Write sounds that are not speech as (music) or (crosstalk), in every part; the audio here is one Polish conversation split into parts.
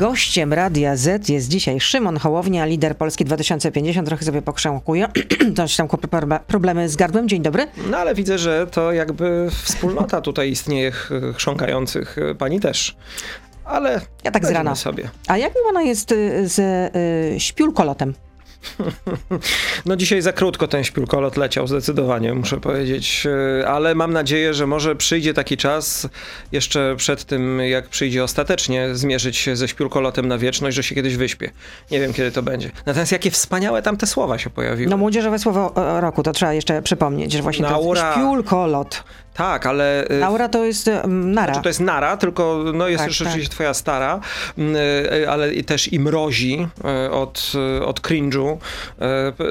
Gościem Radia Z jest dzisiaj Szymon Hołownia, lider Polski 2050. Trochę sobie pokrzękuje. (clears throat) Coś tam problemy z gardłem. Dzień dobry. No ale widzę, że to jakby wspólnota tutaj istnieje chrząkających. Pani też. Ale ja tak z rana. sobie. A jak ona jest y, z y, śpiulkolotem? (laughs) No dzisiaj za krótko ten śpiulkolot leciał, zdecydowanie muszę powiedzieć, e, ale mam nadzieję, że może przyjdzie taki czas jeszcze przed tym, jak przyjdzie ostatecznie zmierzyć się ze śpiulkolotem na wieczność, że się kiedyś wyśpię. Nie wiem, kiedy to będzie. Natomiast jakie wspaniałe tam te słowa się pojawiły. No młodzieżowe słowo roku, to trzeba jeszcze przypomnieć, że właśnie Naura... to śpiulkolot. Tak, ale... Y, Naura to jest um, nara. Znaczy to jest nara, tylko no jest tak, rzeczywiście tak. twoja stara, y, ale też i mrozi y, od, od cringe'u.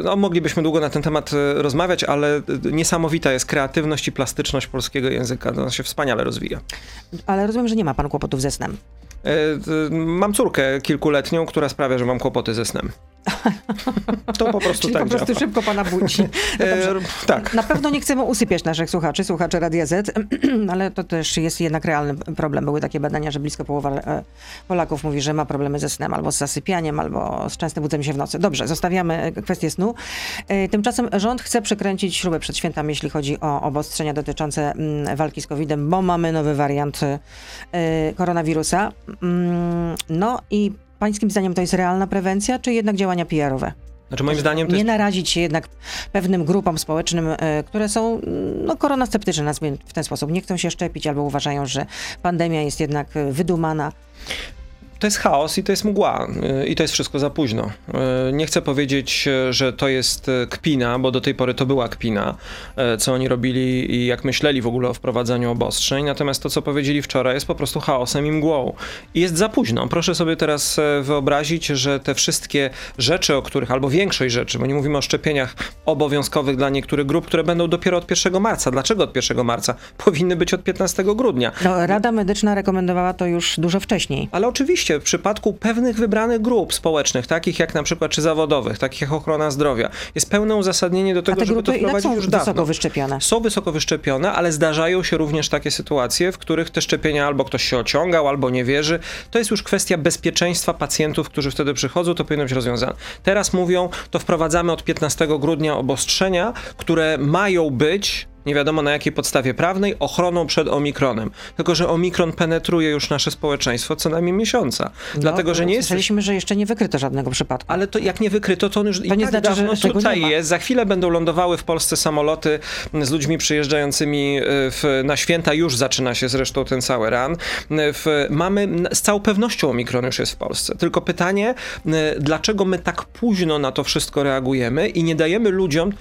No, moglibyśmy długo na ten temat rozmawiać, ale niesamowita jest kreatywność i plastyczność polskiego języka. To się wspaniale rozwija. Ale rozumiem, że nie ma pan kłopotów ze snem. Mam córkę kilkuletnią, która sprawia, że mam kłopoty ze snem. (laughs) To po prostu Czyli tak po prostu działa. szybko pana budzi. (laughs) No e, tak. Na pewno nie chcemy usypiać naszych słuchaczy, słuchaczy Radia Z, (clears throat) ale to też jest jednak realny problem. Były takie badania, że blisko połowa e, Polaków mówi, że ma problemy ze snem, albo z zasypianiem, albo z częstym budzeniem się w nocy. Dobrze, zostawiamy e, kwestię snu. Tymczasem rząd chce przekręcić śrubę przed świętami, jeśli chodzi o obostrzenia dotyczące mm, walki z COVID-em, bo mamy nowy wariant koronawirusa. Mm, no i Pańskim zdaniem to jest realna prewencja, czy jednak działania PR-owe? Znaczy moim zdaniem Nie jest... narazić się jednak pewnym grupom społecznym, e, które są mm, no, koronasceptyczne, nazwijmy w ten sposób. Nie chcą się szczepić albo uważają, że pandemia jest jednak wydumana to jest chaos i to jest mgła y, i to jest wszystko za późno. Y, nie chcę powiedzieć, y, że to jest kpina, bo do tej pory to była kpina, co oni robili i jak myśleli w ogóle o wprowadzaniu obostrzeń, natomiast to, co powiedzieli wczoraj jest po prostu chaosem i mgłą. I jest za późno. Proszę sobie teraz wyobrazić, że te wszystkie rzeczy, o których, albo większość rzeczy, bo nie mówimy o szczepieniach obowiązkowych dla niektórych grup, które będą dopiero od 1 marca. Dlaczego od 1 marca? Powinny być od 15 grudnia. No, Rada Medyczna rekomendowała to już dużo wcześniej. Ale oczywiście w przypadku pewnych wybranych grup społecznych, takich jak na przykład, czy zawodowych, takich jak ochrona zdrowia, jest pełne uzasadnienie do tego, żeby to wprowadzić już dawno. wysoko wyszczepione? Są wysoko wyszczepione, ale zdarzają się również takie sytuacje, w których te szczepienia albo ktoś się ociągał, albo nie wierzy. To jest już kwestia bezpieczeństwa pacjentów, którzy wtedy przychodzą, to powinno być rozwiązane. Teraz mówią, to wprowadzamy od 15 grudnia obostrzenia, które mają być nie wiadomo na jakiej podstawie prawnej, ochroną przed omikronem. Tylko, że omikron penetruje już nasze społeczeństwo co najmniej miesiąca. No, Dlatego, że nie jest. Słyszeliśmy, że jeszcze nie wykryto żadnego przypadku. Ale to jak nie wykryto, to on już to i nie tak znaczy, dawno że tutaj jest. Za chwilę będą lądowały w Polsce samoloty z ludźmi przyjeżdżającymi e, w, na święta. Już zaczyna się zresztą ten cały ran. W, mamy z całą pewnością omikron już jest w Polsce. Tylko pytanie, e, dlaczego my tak późno na to wszystko reagujemy i nie dajemy ludziom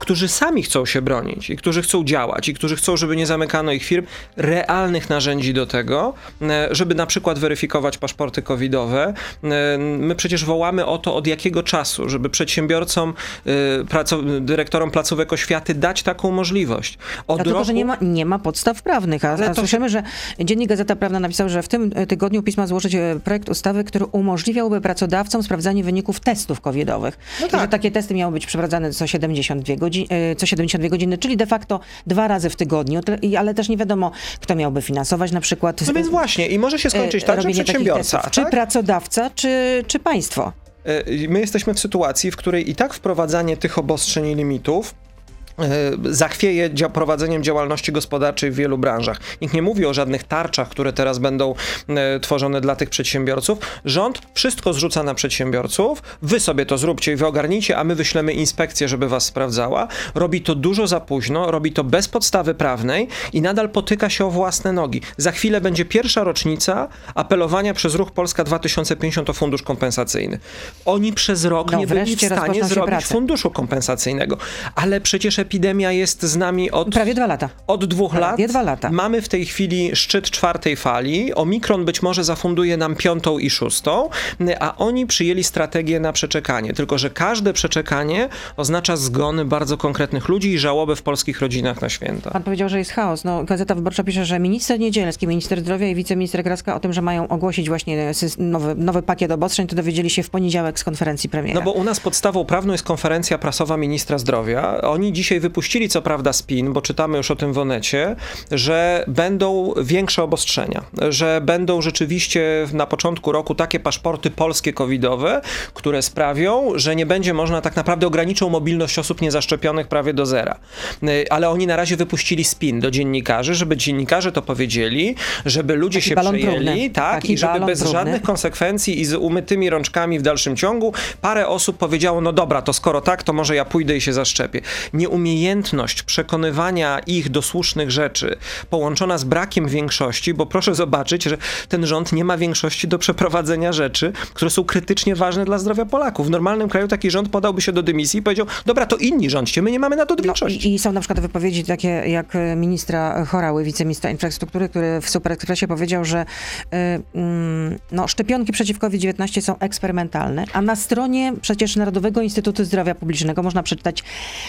którzy sami chcą się bronić i którzy chcą działać i którzy chcą, żeby nie zamykano ich firm, realnych narzędzi do tego, e, żeby na przykład weryfikować paszporty covidowe. E, my przecież wołamy o to od jakiego czasu, żeby przedsiębiorcom, e, dyrektorom placówek oświaty dać taką możliwość. Od Dlatego, roku... że nie ma, nie ma podstaw prawnych, a, a słyszymy, że Dziennik Gazeta Prawna napisał, że w tym tygodniu pisma złożyć projekt ustawy, który umożliwiałby pracodawcom sprawdzanie wyników testów covidowych. No tak. I że takie testy miały być przeprowadzane co 72 godziny godzin, e, co 72 godziny, czyli de facto dwa razy w tygodniu, ale też nie wiadomo, kto miałby finansować na przykład. No więc właśnie i może się skończyć tak, że przedsiębiorca. tak? Czy pracodawca, czy, czy państwo. E, my jesteśmy w sytuacji, w której i tak wprowadzanie tych obostrzeń i limitów E, zachwieje dzia prowadzeniem działalności gospodarczej w wielu branżach. Nikt nie mówi o żadnych tarczach, które teraz będą e, tworzone dla tych przedsiębiorców. Rząd wszystko zrzuca na przedsiębiorców. Wy sobie to zróbcie i wy ogarnijcie, a my wyślemy inspekcję, żeby was sprawdzała. Robi to dużo za późno, robi to bez podstawy prawnej i nadal potyka się o własne nogi. Za chwilę będzie pierwsza rocznica apelowania przez Ruch Polska 2050 o fundusz kompensacyjny. Oni przez rok no, nie byli w stanie zrobić funduszu kompensacyjnego, ale przecież epidemia jest z nami od... Prawie dwa lata. Od dwóch Prawie lat. dwa lata. Mamy w tej chwili szczyt czwartej fali. Omikron być może zafunduje nam piątą i szóstą, a oni przyjęli strategię na przeczekanie. Tylko, że każde przeczekanie oznacza zgony bardzo konkretnych ludzi i żałobę w polskich rodzinach na święta. Pan powiedział, że jest chaos. No, Gazeta Wyborcza pisze, że minister Niedzielski, minister zdrowia i wiceminister Kraska o tym, że mają ogłosić właśnie nowy, nowy pakiet obostrzeń, to dowiedzieli się w poniedziałek z konferencji premiera. No bo u nas podstawą prawną jest konferencja prasowa ministra zdrowia. Oni dzisiaj wypuścili co prawda spin, bo czytamy już o tym w Onecie, że będą większe obostrzenia, że będą rzeczywiście na początku roku takie paszporty polskie covidowe, które sprawią, że nie będzie można tak naprawdę ograniczą mobilność osób niezaszczepionych prawie do zera. Y, Ale oni na razie wypuścili spin do dziennikarzy, żeby dziennikarze to powiedzieli, żeby ludzie Taki się przejęli, tak, Taki i żeby bez żadnych konsekwencji i z umytymi rączkami w dalszym ciągu parę osób powiedziało, no dobra, to skoro tak, to może ja pójdę i się zaszczepię. Nieumiejętność przekonywania ich do słusznych rzeczy połączona z brakiem większości, bo proszę zobaczyć, że ten rząd nie ma większości do przeprowadzenia rzeczy, które są krytycznie ważne dla zdrowia Polaków. W normalnym kraju taki rząd podałby się do dymisji i powiedział, dobra, to inni rządźcie, my nie mamy na to No, większości. i, I są na przykład wypowiedzi takie jak ministra Chorały, wiceministra infrastruktury, który w Super Expressie powiedział, że y, mm, no, szczepionki przeciwko COVID-19 są eksperymentalne, a na stronie przecież Narodowego Instytutu Zdrowia Publicznego można przeczytać,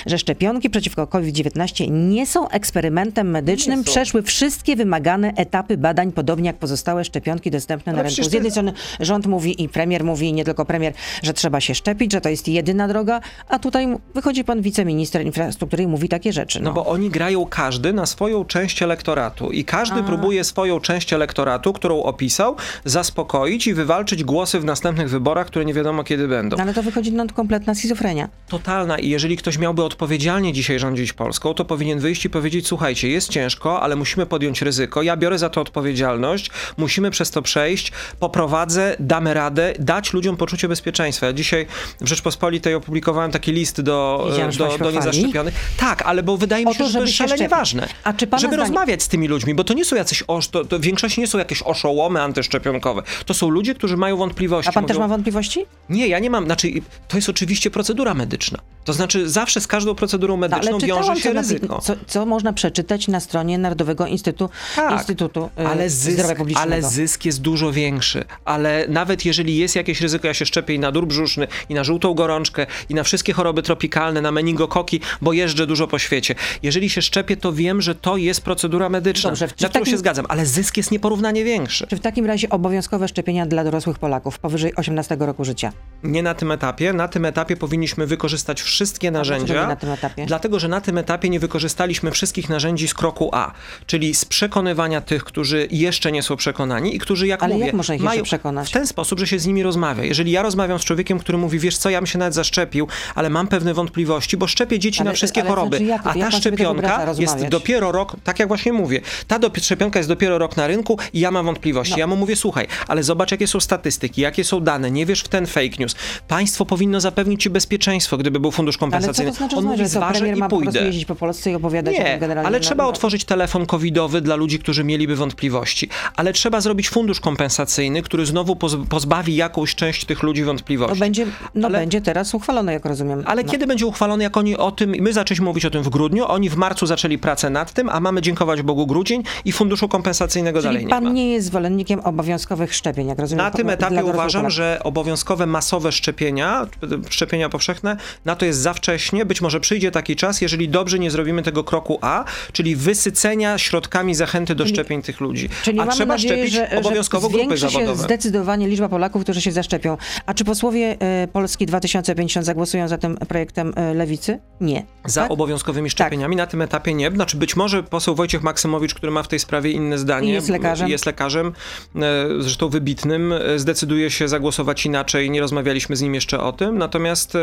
że szczepionki przeciwko COVID-19 nie są eksperymentem medycznym, są. przeszły wszystkie wymagane etapy badań, podobnie jak pozostałe szczepionki dostępne na rynku. Z jednej strony rząd mówi i premier mówi, i nie tylko premier, że trzeba się szczepić, że to jest jedyna droga, a tutaj wychodzi pan wiceminister infrastruktury i mówi takie rzeczy. No bo oni grają każdy na swoją część elektoratu i każdy próbuje swoją część elektoratu, którą opisał, zaspokoić i wywalczyć głosy w następnych wyborach, które nie wiadomo kiedy będą. No ale to wychodzi no, kompletna schizofrenia. Totalna i jeżeli ktoś miałby odpowiedzialnie dzisiaj rządzić Polską, to powinien wyjść i powiedzieć, słuchajcie, jest ciężko, ale musimy podjąć ryzyko, ja biorę za to odpowiedzialność, musimy przez to przejść, poprowadzę, damy radę, dać ludziom poczucie bezpieczeństwa. Ja dzisiaj w Rzeczpospolitej opublikowałem taki list do, do, do niezaszczepionych. Tak, ale bo wydaje mi się, to, że to jest szalenie szczepić. ważne. A czy pana żeby zdaniem- rozmawiać z tymi ludźmi, bo to nie są jacyś, osz, to, to w większości nie są jakieś oszołomy antyszczepionkowe. To są ludzie, którzy mają wątpliwości. A pan też Mówią, ma wątpliwości? nie, ja nie mam, znaczy to jest oczywiście procedura medyczna. To znaczy zawsze z każdą procedurą No, medyczną wiąże się ryzyko. co, co można przeczytać na stronie Narodowego Instytutu, Tak, Instytutu y, ale Zdrowia zysk, Publicznego. ale zysk jest dużo większy. Ale nawet jeżeli jest jakieś ryzyko, ja się szczepię i na dur brzuszny, i na żółtą gorączkę, i na wszystkie choroby tropikalne, na meningokoki, bo jeżdżę dużo po świecie. Jeżeli się szczepię, to wiem, że to jest procedura medyczna, Dobrze, na którą takim- się zgadzam, ale zysk jest nieporównanie większy. Czy w takim razie obowiązkowe szczepienia dla dorosłych Polaków powyżej 18 roku życia? Nie na tym etapie. Na tym etapie powinniśmy wykorzystać wszystkie narzędzia. na tym etapie? Dlatego, że na tym etapie nie wykorzystaliśmy wszystkich narzędzi z kroku A, czyli z przekonywania tych, którzy jeszcze nie są przekonani i którzy, jak Ale mówię, jak można ich mają przekonać? w ten sposób, że się z nimi rozmawia. Jeżeli ja rozmawiam z człowiekiem, który mówi, wiesz co, ja bym się nawet zaszczepił, ale mam pewne wątpliwości, bo szczepię dzieci Ale- na wszystkie ale choroby, znaczy jak- a ta szczepionka jest dopiero rok, tak jak właśnie mówię, ta do, szczepionka jest dopiero rok na rynku i ja mam wątpliwości. No. Ja mu mówię, słuchaj, ale zobacz, jakie są statystyki, jakie są dane, nie wiesz w ten fake news. Państwo powinno zapewnić ci bezpieczeństwo, gdyby był fundusz Ale co kompensacyjny. to znaczy, On mówi, że premier i ma po prostu pójdę. jeździć po Polsce i opowiadać o Nie, tym generalnie? ale no, trzeba no, otworzyć telefon covidowy dla ludzi, którzy mieliby wątpliwości. Ale trzeba zrobić fundusz kompensacyjny, który znowu poz- pozbawi jakąś część tych ludzi No wątpliwości. będzie, no Ale- będzie teraz uchwalone, jak rozumiem. Ale no. kiedy będzie uchwalony, jak oni o tym, my zaczęliśmy mówić o tym w grudniu, oni w marcu zaczęli pracę nad tym, a mamy dziękować Bogu grudzień i funduszu kompensacyjnego dalej Czyli nie pan ma. nie jest zwolennikiem obowiązkowych szczepień, jak rozumiem. Na tym etapie uważam, że obowiązkowe masowe szczepienia, szczepienia powszechne, na to jest za wcześnie. Być może przyjdzie taki czas, jeżeli dobrze nie zrobimy tego kroku A, czyli wysycenia środkami zachęty do Czyli- szczepień tych ludzi. Czyli A trzeba nadzieję, szczepić że, obowiązkowo że grupy zwiększy się zawodowe. zdecydowanie liczba Polaków, którzy się zaszczepią. A czy posłowie e, Polski 2050 zagłosują za tym projektem e, Lewicy? Nie. Za tak? obowiązkowymi szczepieniami na tym etapie nie. Znaczy być może poseł Wojciech Maksymowicz, który ma w tej sprawie inne zdanie, I jest lekarzem. jest lekarzem, e, zresztą wybitnym, zdecyduje się zagłosować inaczej. Nie rozmawialiśmy z nim jeszcze o tym. Natomiast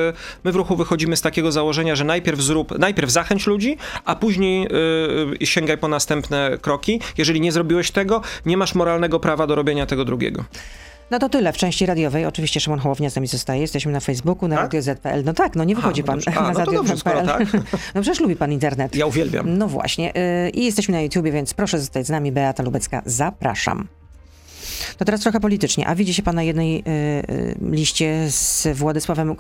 my w ruchu wychodzimy z takiego założenia, że najpierw zrób, najpierw zachęć ludzi, a później e, sięgaj po następne kroki. Jeżeli nie zrobiłeś tego, nie masz moralnego prawa do robienia tego drugiego. No to tyle w części radiowej. Oczywiście Szymon Hołownia z nami zostaje. Jesteśmy na Facebooku, na Tak? Radio Z.pl. No tak, no nie wychodzi no pan dobrze. (laughs) A, na no Radio dobrze, skoro tak. (laughs) No przecież lubi pan internet. Ja uwielbiam. No właśnie. y, I jesteśmy na YouTubie, więc proszę zostać z nami. Beata Lubecka, zapraszam. To teraz trochę politycznie. A widzi się pan na jednej y, y, liście z Władysławem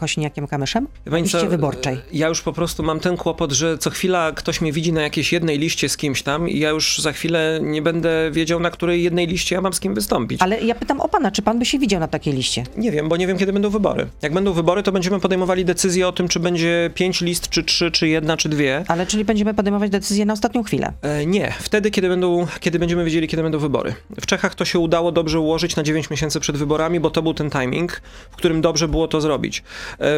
pani liście co, wyborczej. Ja już po prostu mam ten kłopot, że co chwila ktoś mnie widzi na jakiejś jednej liście z kimś tam i ja już za chwilę nie będę wiedział, na której jednej liście ja mam z kim wystąpić. Ale ja pytam o pana, czy pan by się widział na takiej liście? Nie wiem, bo nie wiem, kiedy będą wybory. Jak będą wybory, to będziemy podejmowali decyzję o tym, czy będzie pięć list, czy trzy, czy jedna, czy dwie. Ale czyli będziemy podejmować decyzję na ostatnią chwilę. E, nie, wtedy, kiedy, będą, kiedy będziemy wiedzieli, kiedy będą wybory. W Czechach to się udało dobrze ułożyć na 9 miesięcy przed wyborami, bo to był ten timing, w którym dobrze było to zrobić. E,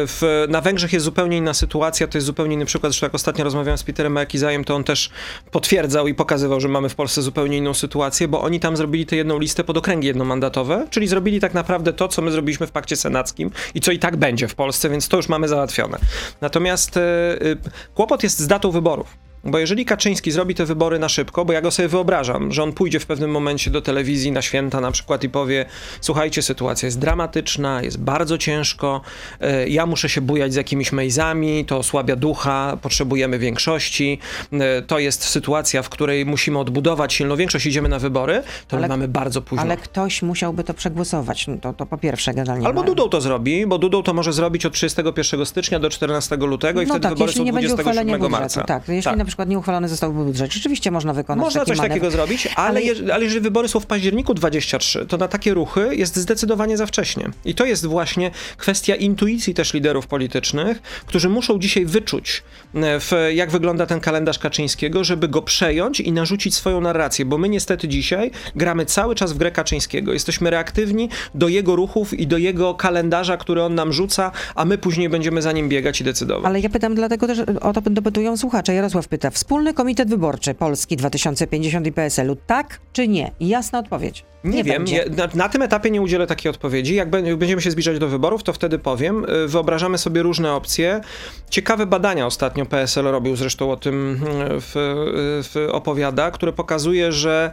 w, na Węgrzech jest zupełnie inna sytuacja, to jest zupełnie inny przykład, zresztą jak ostatnio rozmawiałem z Peterem Makizajem, to on też potwierdzał i pokazywał, że mamy w Polsce zupełnie inną sytuację, bo oni tam zrobili tę jedną listę pod okręgi jednomandatowe, czyli zrobili tak naprawdę to, co my zrobiliśmy w pakcie senackim i co i tak będzie w Polsce, więc to już mamy załatwione. Natomiast e, e, kłopot jest z datą wyborów. Bo jeżeli Kaczyński zrobi te wybory na szybko, bo ja go sobie wyobrażam, że on pójdzie w pewnym momencie do telewizji na święta na przykład i powie: Słuchajcie, sytuacja jest dramatyczna, jest bardzo ciężko, e, ja muszę się bujać z jakimiś mejzami, to osłabia ducha, potrzebujemy większości, e, to jest sytuacja, w której musimy odbudować silną większość, idziemy na wybory, to ale, my mamy bardzo późno. Ale ktoś musiałby to przegłosować, no to, to po pierwsze generalnie. Albo Dudą to zrobi, bo Dudą to może zrobić od 31 stycznia do 14 lutego i no wtedy tak, wybory są 27 marca. Tak, jeśli tak. Przykład nie uchwalony zostałby budżet. Rzeczywiście można wykonać Można coś manewr. takiego zrobić, ale, ale... Je, ale jeżeli wybory są w październiku 23, to na takie ruchy jest zdecydowanie za wcześnie. I to jest właśnie kwestia intuicji też liderów politycznych, którzy muszą dzisiaj wyczuć, e, w, jak wygląda ten kalendarz Kaczyńskiego, żeby go przejąć i narzucić swoją narrację, bo my niestety dzisiaj gramy cały czas w grę Kaczyńskiego. Jesteśmy reaktywni do jego ruchów i do jego kalendarza, który on nam rzuca, a my później będziemy za nim biegać i decydować. Ale ja pytam dlatego też, o to dopytują słuchacze. Jarosław pyta, Wspólny Komitet Wyborczy Polski 2050 i PSL-u, tak czy nie? Jasna odpowiedź. Nie, nie wiem, na, na, tym etapie nie udzielę takiej odpowiedzi. Jak będziemy się zbliżać do wyborów, to wtedy powiem. Y, wyobrażamy sobie różne opcje. Ciekawe badania ostatnio PSL robił, zresztą o tym y, w, y, w opowiada, które pokazuje, że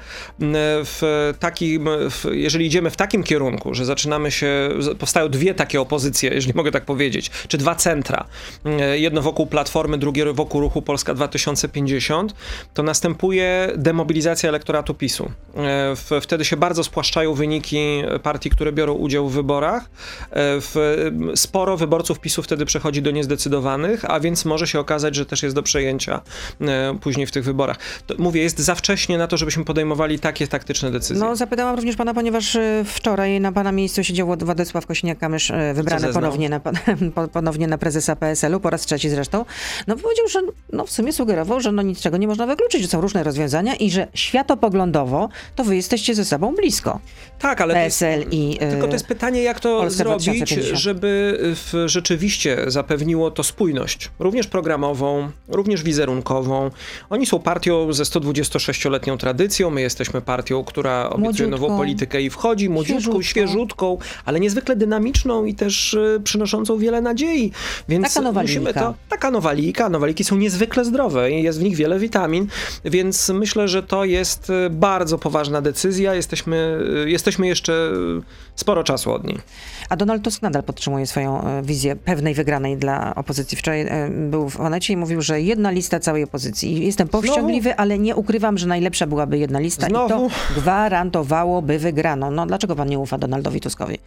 w takim, w, jeżeli idziemy w takim kierunku, że zaczynamy się, powstają dwie takie opozycje, jeżeli mogę tak powiedzieć, czy dwa centra, jedno wokół Platformy, drugie wokół ruchu Polska 2050, to następuje demobilizacja elektoratu PiSu. Wtedy się bardzo bardzo spłaszczają wyniki partii, które biorą udział w wyborach. E, w, sporo wyborców PiSu wtedy przechodzi do niezdecydowanych, a więc może się okazać, że też jest do przejęcia e, później w tych wyborach. To, mówię, jest za wcześnie na to, żebyśmy podejmowali takie taktyczne decyzje. No, zapytałam również pana, ponieważ e, wczoraj na pana miejscu siedział Władysław Kośniak-Kamysz, wybrany ponownie na, (laughs) ponownie na prezesa PSL-u, po raz trzeci zresztą. No powiedział, że no, w sumie sugerował, że no niczego nie można wykluczyć, że są różne rozwiązania i że światopoglądowo to wy jesteście ze sobą blisko. Tak, ale PSL jest, i Tylko to jest pytanie, jak to Polska zrobić, 2050. żeby w, rzeczywiście zapewniło to spójność, również programową, również wizerunkową. Oni są partią ze 126-letnią tradycją, my jesteśmy partią, która obiecuje Młodziutką. nową politykę i wchodzi, młodziutką, Świeżutką. ale niezwykle dynamiczną i też y, przynoszącą wiele nadziei. Więc Taka nowalika. musimy to... Taka nowalika. Nowaliki są niezwykle zdrowe i jest w nich wiele witamin, więc myślę, że to jest y, bardzo poważna decyzja. Jesteśmy jesteśmy, jesteśmy jeszcze sporo czasu od niej. A Donald Tusk nadal podtrzymuje swoją e, wizję pewnej wygranej dla opozycji. Wczoraj e, był w Onecie i mówił, że jedna lista całej opozycji. Jestem powściągliwy, ale nie ukrywam, że najlepsza byłaby jedna lista Znowu? i to gwarantowałoby wygraną. No dlaczego pan nie ufa Donaldowi Tuskowi?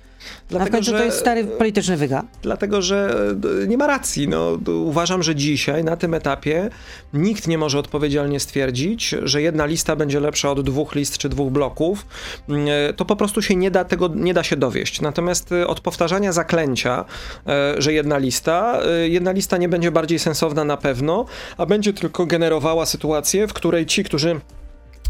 Dlatego, Na że- to jest stary polityczny wyga. Dlatego, że e, nie ma racji. No, uważam, że dzisiaj, na tym etapie, nikt nie może odpowiedzialnie stwierdzić, że jedna lista będzie lepsza od dwóch list czy dwóch bloków. Mm, e, To po prostu się nie da tego, nie da się dowieść. Natomiast e, od powtarzania zaklęcia, e, że jedna lista, jedna lista nie będzie bardziej sensowna na pewno, a będzie tylko generowała sytuację, w której ci, którzy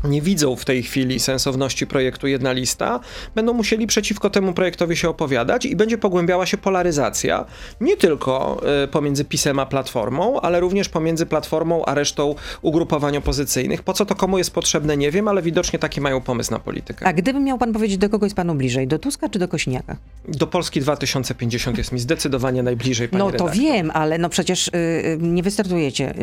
nie widzą w tej chwili sensowności projektu jedna lista, będą musieli przeciwko temu projektowi się opowiadać i będzie pogłębiała się polaryzacja nie tylko y, pomiędzy PiSem a Platformą, ale również pomiędzy Platformą a resztą ugrupowań opozycyjnych. Po co to komu jest potrzebne, nie wiem, ale widocznie taki mają pomysł na politykę. A gdyby miał pan powiedzieć, do kogo jest panu bliżej? Do Tuska czy do Kośniaka? Do Polski 2050 jest mi zdecydowanie najbliżej, panie No to redaktor. wiem, ale no przecież y, y, nie wystartujecie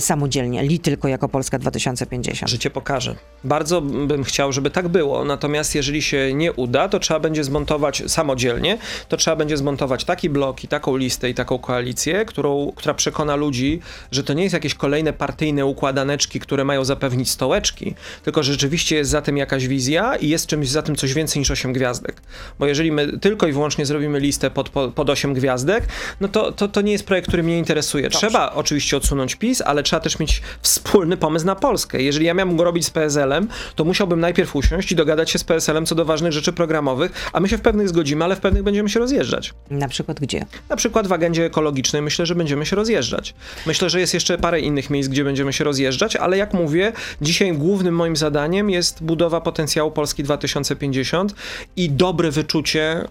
samodzielnie, li tylko jako Polska 2050. Życie pokaże. Bardzo bym chciał, żeby tak było, natomiast jeżeli się nie uda, to trzeba będzie zmontować samodzielnie, to trzeba będzie zmontować taki blok i taką listę i taką koalicję, którą, która przekona ludzi, że to nie jest jakieś kolejne partyjne układaneczki, które mają zapewnić stołeczki, tylko że rzeczywiście jest za tym jakaś wizja i jest czymś za tym coś więcej niż 8 gwiazdek. Bo jeżeli my tylko i wyłącznie zrobimy listę pod, pod, pod 8 gwiazdek, no to, to, to nie jest projekt, który mnie interesuje. Trzeba oczywiście odsunąć PiS, ale ale trzeba też mieć wspólny pomysł na Polskę. Jeżeli ja miałbym go robić z PSL-em, to musiałbym najpierw usiąść i dogadać się z PSL-em co do ważnych rzeczy programowych, a my się w pewnych zgodzimy, ale w pewnych będziemy się rozjeżdżać. Na przykład gdzie? Na przykład w agendzie ekologicznej myślę, że będziemy się rozjeżdżać. Myślę, że jest jeszcze parę innych miejsc, gdzie będziemy się rozjeżdżać, ale jak mówię, dzisiaj głównym moim zadaniem jest budowa potencjału Polski 2050 i dobre wyczucie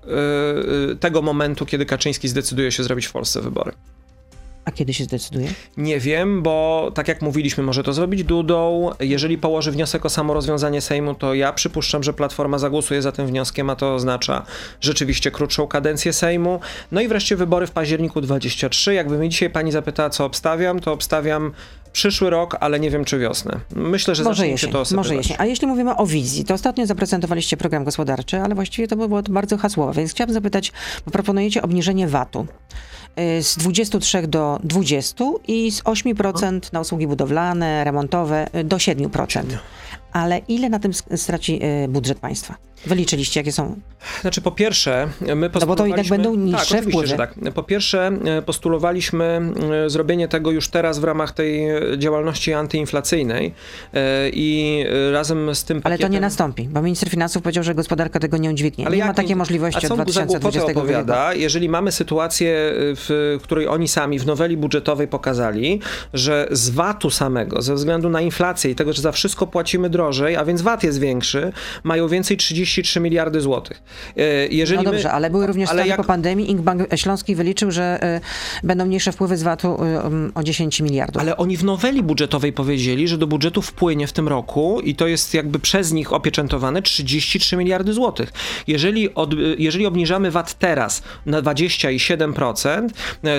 yy, tego momentu, kiedy Kaczyński zdecyduje się zrobić w Polsce wybory. A kiedy się zdecyduje? Nie wiem, bo tak jak mówiliśmy, może to zrobić Dudą. Jeżeli położy wniosek o samorozwiązanie Sejmu, to ja przypuszczam, że Platforma zagłosuje za tym wnioskiem, a to oznacza rzeczywiście krótszą kadencję Sejmu. No i wreszcie wybory w październiku 23. Jakby mnie dzisiaj pani zapytała, co obstawiam, to obstawiam przyszły rok, ale nie wiem czy wiosnę. Myślę, że może jesień, się to osypywać. Może jesień. A jeśli mówimy o wizji, to ostatnio zaprezentowaliście program gospodarczy, ale właściwie to było bardzo hasłowe, więc chciałabym zapytać, bo proponujecie obniżenie VAT-u. Y, z 23 do 20 i z 8% na usługi budowlane, remontowe y, do 7%. Ale ile na tym straci y, budżet państwa? Wyliczyliście, jakie są? Znaczy, po pierwsze, my postulowaliśmy... No bo to tak będą niższe tak, wpływy. Tak. Po pierwsze, postulowaliśmy zrobienie tego już teraz w ramach tej działalności antyinflacyjnej i razem z tym pakietem... Ale to nie nastąpi, bo minister finansów powiedział, że gospodarka tego nie udźwignie. Ale nie ma takiej możliwości od 2020 opowiada, jeżeli mamy sytuację, w której oni sami w noweli budżetowej pokazali, że z VAT-u samego, ze względu na inflację i tego, że za wszystko płacimy drożej, a więc VAT jest większy, mają więcej 33 miliardy złotych. E, jeżeli no dobrze, my, ale były również ale jak... po pandemii. Inkbank Śląski wyliczył, że y, będą mniejsze wpływy z VAT-u y, o 10 miliardów. Ale oni w noweli budżetowej powiedzieli, że do budżetu wpłynie w tym roku i to jest jakby przez nich opieczętowane 33 miliardy złotych. Jeżeli, od, jeżeli obniżamy VAT teraz na 27%,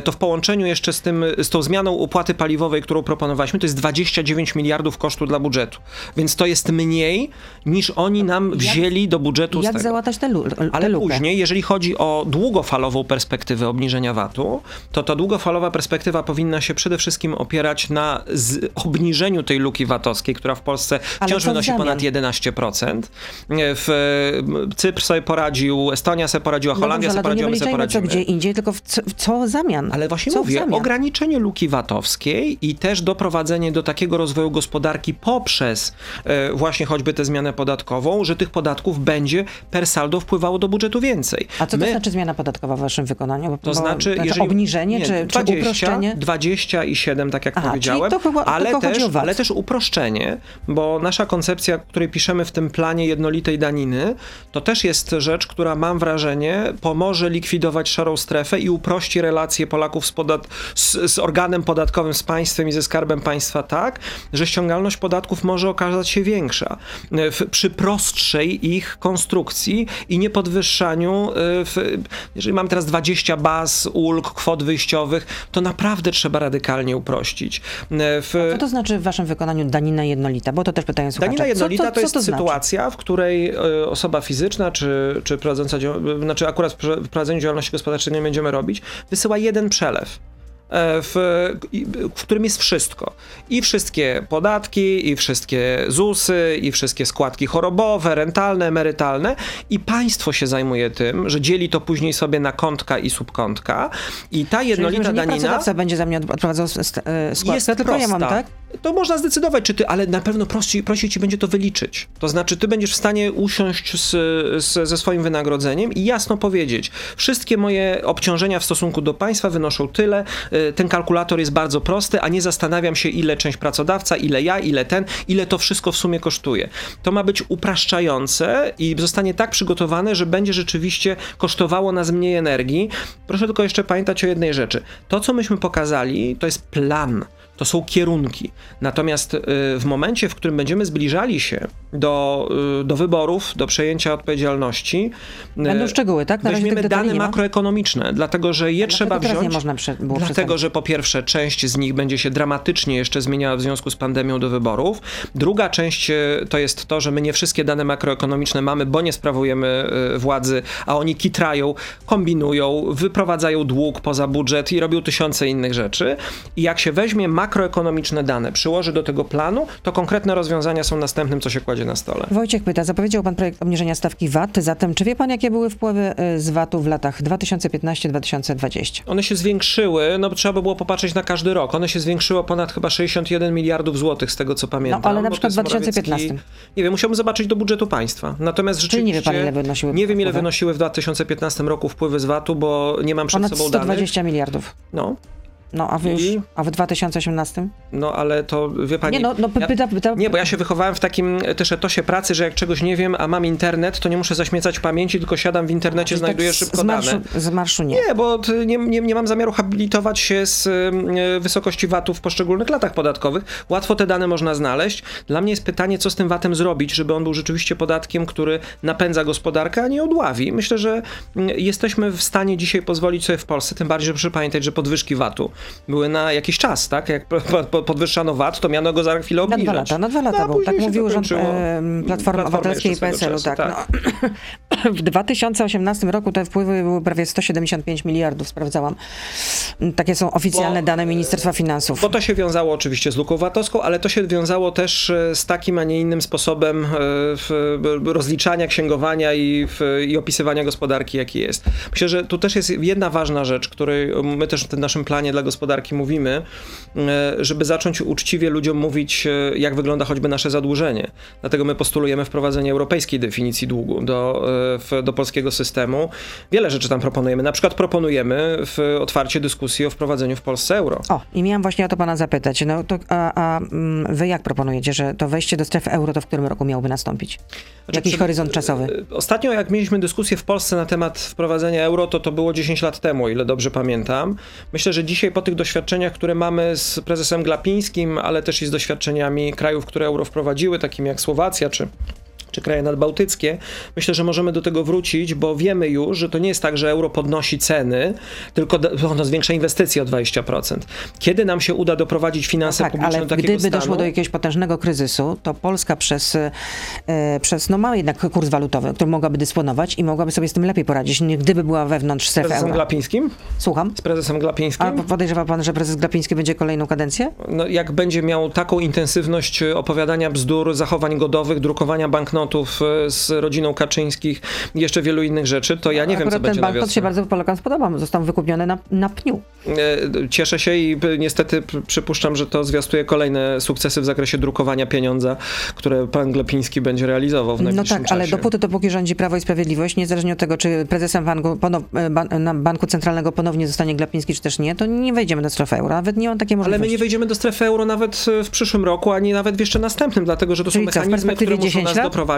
to w połączeniu jeszcze z, tym, z tą zmianą opłaty paliwowej, którą proponowaliśmy, to jest 29 miliardów kosztu dla budżetu. Więc to jest mniej niż oni nam wzięli do budżetu. Jak załatać tę Ale lukę? później, jeżeli chodzi o długofalową perspektywę obniżenia VAT-u, to ta długofalowa perspektywa powinna się przede wszystkim opierać na obniżeniu tej luki VAT-owskiej, która w Polsce wciąż wynosi ponad 11%. W, Cypr sobie poradził, Estonia sobie poradziła, Holandia no dobrze, sobie poradziła, my sobie poradzimy. gdzie indziej, tylko w co, w co zamian? Ale właśnie co mówię, ograniczenie luki VAT-owskiej i też doprowadzenie do takiego rozwoju gospodarki poprzez e, właśnie choćby tę zmianę podatkową, że tych podatków będzie per saldo wpływało do budżetu więcej. A co My, to znaczy zmiana podatkowa w waszym wykonaniu? Bo, to znaczy, znaczy jeżeli, obniżenie nie, czy, 20, czy uproszczenie? 20 i 7, tak jak Aha, powiedziałem, to chyba, ale, też, ale też uproszczenie, bo nasza koncepcja, której piszemy w tym planie jednolitej daniny, to też jest rzecz, która mam wrażenie pomoże likwidować szarą strefę i uprości relacje Polaków z, podat z, z organem podatkowym, z państwem i ze skarbem państwa tak, że ściągalność podatków może okazać się większa. W, przy prostszej ich konstrukcji i nie podwyższaniu, e, w, jeżeli mam teraz 20 baz, ulg, kwot wyjściowych, to naprawdę trzeba radykalnie uprościć. E, w... co to znaczy w waszym wykonaniu danina jednolita? Bo to też pytają słuchacze. Danina jednolita co, co, to jest to znaczy? sytuacja, w której e, osoba fizyczna, czy, czy prowadząca, znaczy akurat w prowadzeniu działalności gospodarczej nie będziemy robić, wysyła jeden przelew w, w którym jest wszystko. I wszystkie podatki, i wszystkie ZUSy, i wszystkie składki chorobowe, rentalne, emerytalne i państwo się zajmuje tym, że dzieli to później sobie na kątka i subkątka i ta jednolita Czyli, danina... pracodawca będzie za mnie odprowadzał e, składkę, jest tylko prosta. ja mam, tak? To można zdecydować, czy ty, ale na pewno prosi, prosi ci będzie to wyliczyć. To znaczy, ty będziesz w stanie usiąść z, z, ze swoim wynagrodzeniem i jasno powiedzieć, wszystkie moje obciążenia w stosunku do państwa wynoszą tyle, e, ten kalkulator jest bardzo prosty, a nie zastanawiam się, ile część pracodawca, ile ja, ile ten, ile to wszystko w sumie kosztuje. To ma być upraszczające i zostanie tak przygotowane, że będzie rzeczywiście kosztowało nas mniej energii. Proszę tylko jeszcze pamiętać o jednej rzeczy. To, co myśmy pokazali, to jest plan to są kierunki. Natomiast y, w momencie, w którym będziemy zbliżali się do, y, do wyborów, do przejęcia odpowiedzialności, y, będą szczegóły, tak? Na weźmiemy dane makroekonomiczne, dlatego że je trzeba wziąć. Dlatego, że po pierwsze część z nich będzie się dramatycznie jeszcze zmieniała w związku z pandemią do wyborów. Druga część to jest to, że my nie wszystkie dane makroekonomiczne mamy, bo nie sprawujemy władzy, a oni kitrają, kombinują, wyprowadzają dług poza budżet i robią tysiące innych rzeczy. I jak się weźmie makro makroekonomiczne dane przyłoży do tego planu, to konkretne rozwiązania są następnym, co się kładzie na stole. Wojciech pyta, zapowiedział pan projekt obniżenia stawki VAT, zatem czy wie pan, jakie były wpływy y, z VAT-u w latach 2015-2020? One się zwiększyły, no trzeba by było popatrzeć na każdy rok. One się zwiększyły ponad chyba 61 miliardów złotych, z tego co pamiętam. No, ale na przykład w 2015. Morawiecki- Nie wiem, musiałbym zobaczyć do budżetu państwa. Natomiast Czyli nie wie rzeczywiście... pan, ile wynosiły Nie wiem, ile wpływy? wynosiły w 2015 roku wpływy z VAT-u, bo nie mam przed Ponad sobą danych. 120 miliardów. No, No, a wy już, I? a w 2018? no, ale to wie pani... Nie, no, no ja- pyta, pyta, Nie, bo ja się wychowałem w takim też etosie pracy, że jak czegoś nie wiem, a mam internet, to nie muszę zaśmiecać pamięci, tylko siadam w internecie, Czyli znajduję tak szybko z marszu, dane. Z marszu nie. Nie, bo nie, nie, nie mam zamiaru habilitować się z y, wysokości VAT-u w poszczególnych latach podatkowych. Łatwo te dane można znaleźć. Dla mnie jest pytanie, co z tym VAT-em zrobić, żeby on był rzeczywiście podatkiem, który napędza gospodarkę, a nie odławi. Myślę, że y, jesteśmy w stanie dzisiaj pozwolić sobie w Polsce, tym bardziej, że proszę pamiętać, że podwyżki VAT-u były na jakiś czas, tak? Jak po- po- podwyższano VAT, to miano go za chwilę Na obniżać. dwa lata, na dwa lata No, był. Tak mówił to rząd kończyło. e, Platformy Obywatelskiej i PSL-u. czasu, Tak, No. (clears throat) W 2018 roku te wpływy były prawie 175 miliardów, sprawdzałam. Takie są oficjalne Bo- dane Ministerstwa Finansów. Bo to się wiązało oczywiście z luką VAT-owską, ale to się wiązało też e, z takim, a nie innym sposobem e, rozliczania, księgowania i, i opisywania gospodarki, jaki jest. Myślę, że tu też jest jedna ważna rzecz, której my też w tym naszym planie dla gospodarki mówimy, e, żeby zacząć uczciwie ludziom mówić, e, jak wygląda choćby nasze zadłużenie. Dlatego my postulujemy wprowadzenie europejskiej definicji długu do, e, do polskiego systemu. Wiele rzeczy tam proponujemy. Na przykład proponujemy w otwarcie dyskusji o wprowadzeniu w Polsce euro. O, i miałam właśnie o to pana zapytać. No to, a, a mm, wy jak proponujecie, że to wejście do strefy euro to w którym roku miałoby nastąpić? Znaczy, Jakiś horyzont czasowy? Ostatnio, jak mieliśmy dyskusję w Polsce na temat wprowadzenia euro, to to było 10 lat temu, ile dobrze pamiętam. Myślę, że dzisiaj po tych doświadczeniach, które mamy z prezesem Glapińskim, ale też i z doświadczeniami krajów, które euro wprowadziły, takimi jak Słowacja czy czy kraje nadbałtyckie, myślę, że możemy do tego wrócić, bo wiemy już, że to nie jest tak, że euro podnosi ceny, tylko ono zwiększa inwestycje o 20%. Kiedy nam się uda doprowadzić finanse Tak, publiczne ale do takiego gdyby stanu, doszło do jakiegoś potężnego kryzysu, to Polska przez, e, przez no ma jednak kurs walutowy, który mogłaby dysponować i mogłaby sobie z tym lepiej poradzić, niż gdyby była wewnątrz z strefy prezesem euro. Glapińskim? Słucham? Z prezesem Glapińskim? A podejrzewa pan, że prezes Glapiński będzie kolejną kadencję? no, jak będzie miał taką intensywność e, opowiadania bzdur, zachowań godowych, drukowania banknotów e, z rodziną Kaczyńskich i jeszcze wielu innych rzeczy, to ja nie wiem, co Akurat będzie ten na banknot wiosnę. się bardzo Polakom spodobał. Został wykupiony na, na pniu. E, Cieszę się i p- niestety przypuszczam, że to zwiastuje kolejne sukcesy w zakresie drukowania pieniądza, które pan Glepiński będzie realizował w No najbliższym tak, czasie. ale dopóty, dopóki rządzi Prawo i Sprawiedliwość, niezależnie od tego, czy prezesem banku, ponow, e, ban, Banku Centralnego ponownie zostanie Glapiński, czy też nie, to nie wejdziemy do strefy euro. Nawet nie on takiej Ale możliwości. my nie wejdziemy do strefy euro nawet e, w przyszłym roku, ani nawet w jeszcze następnym, dlatego że to Czyli są co, mechanizmy, które muszą 10 nas lat? doprowadzić.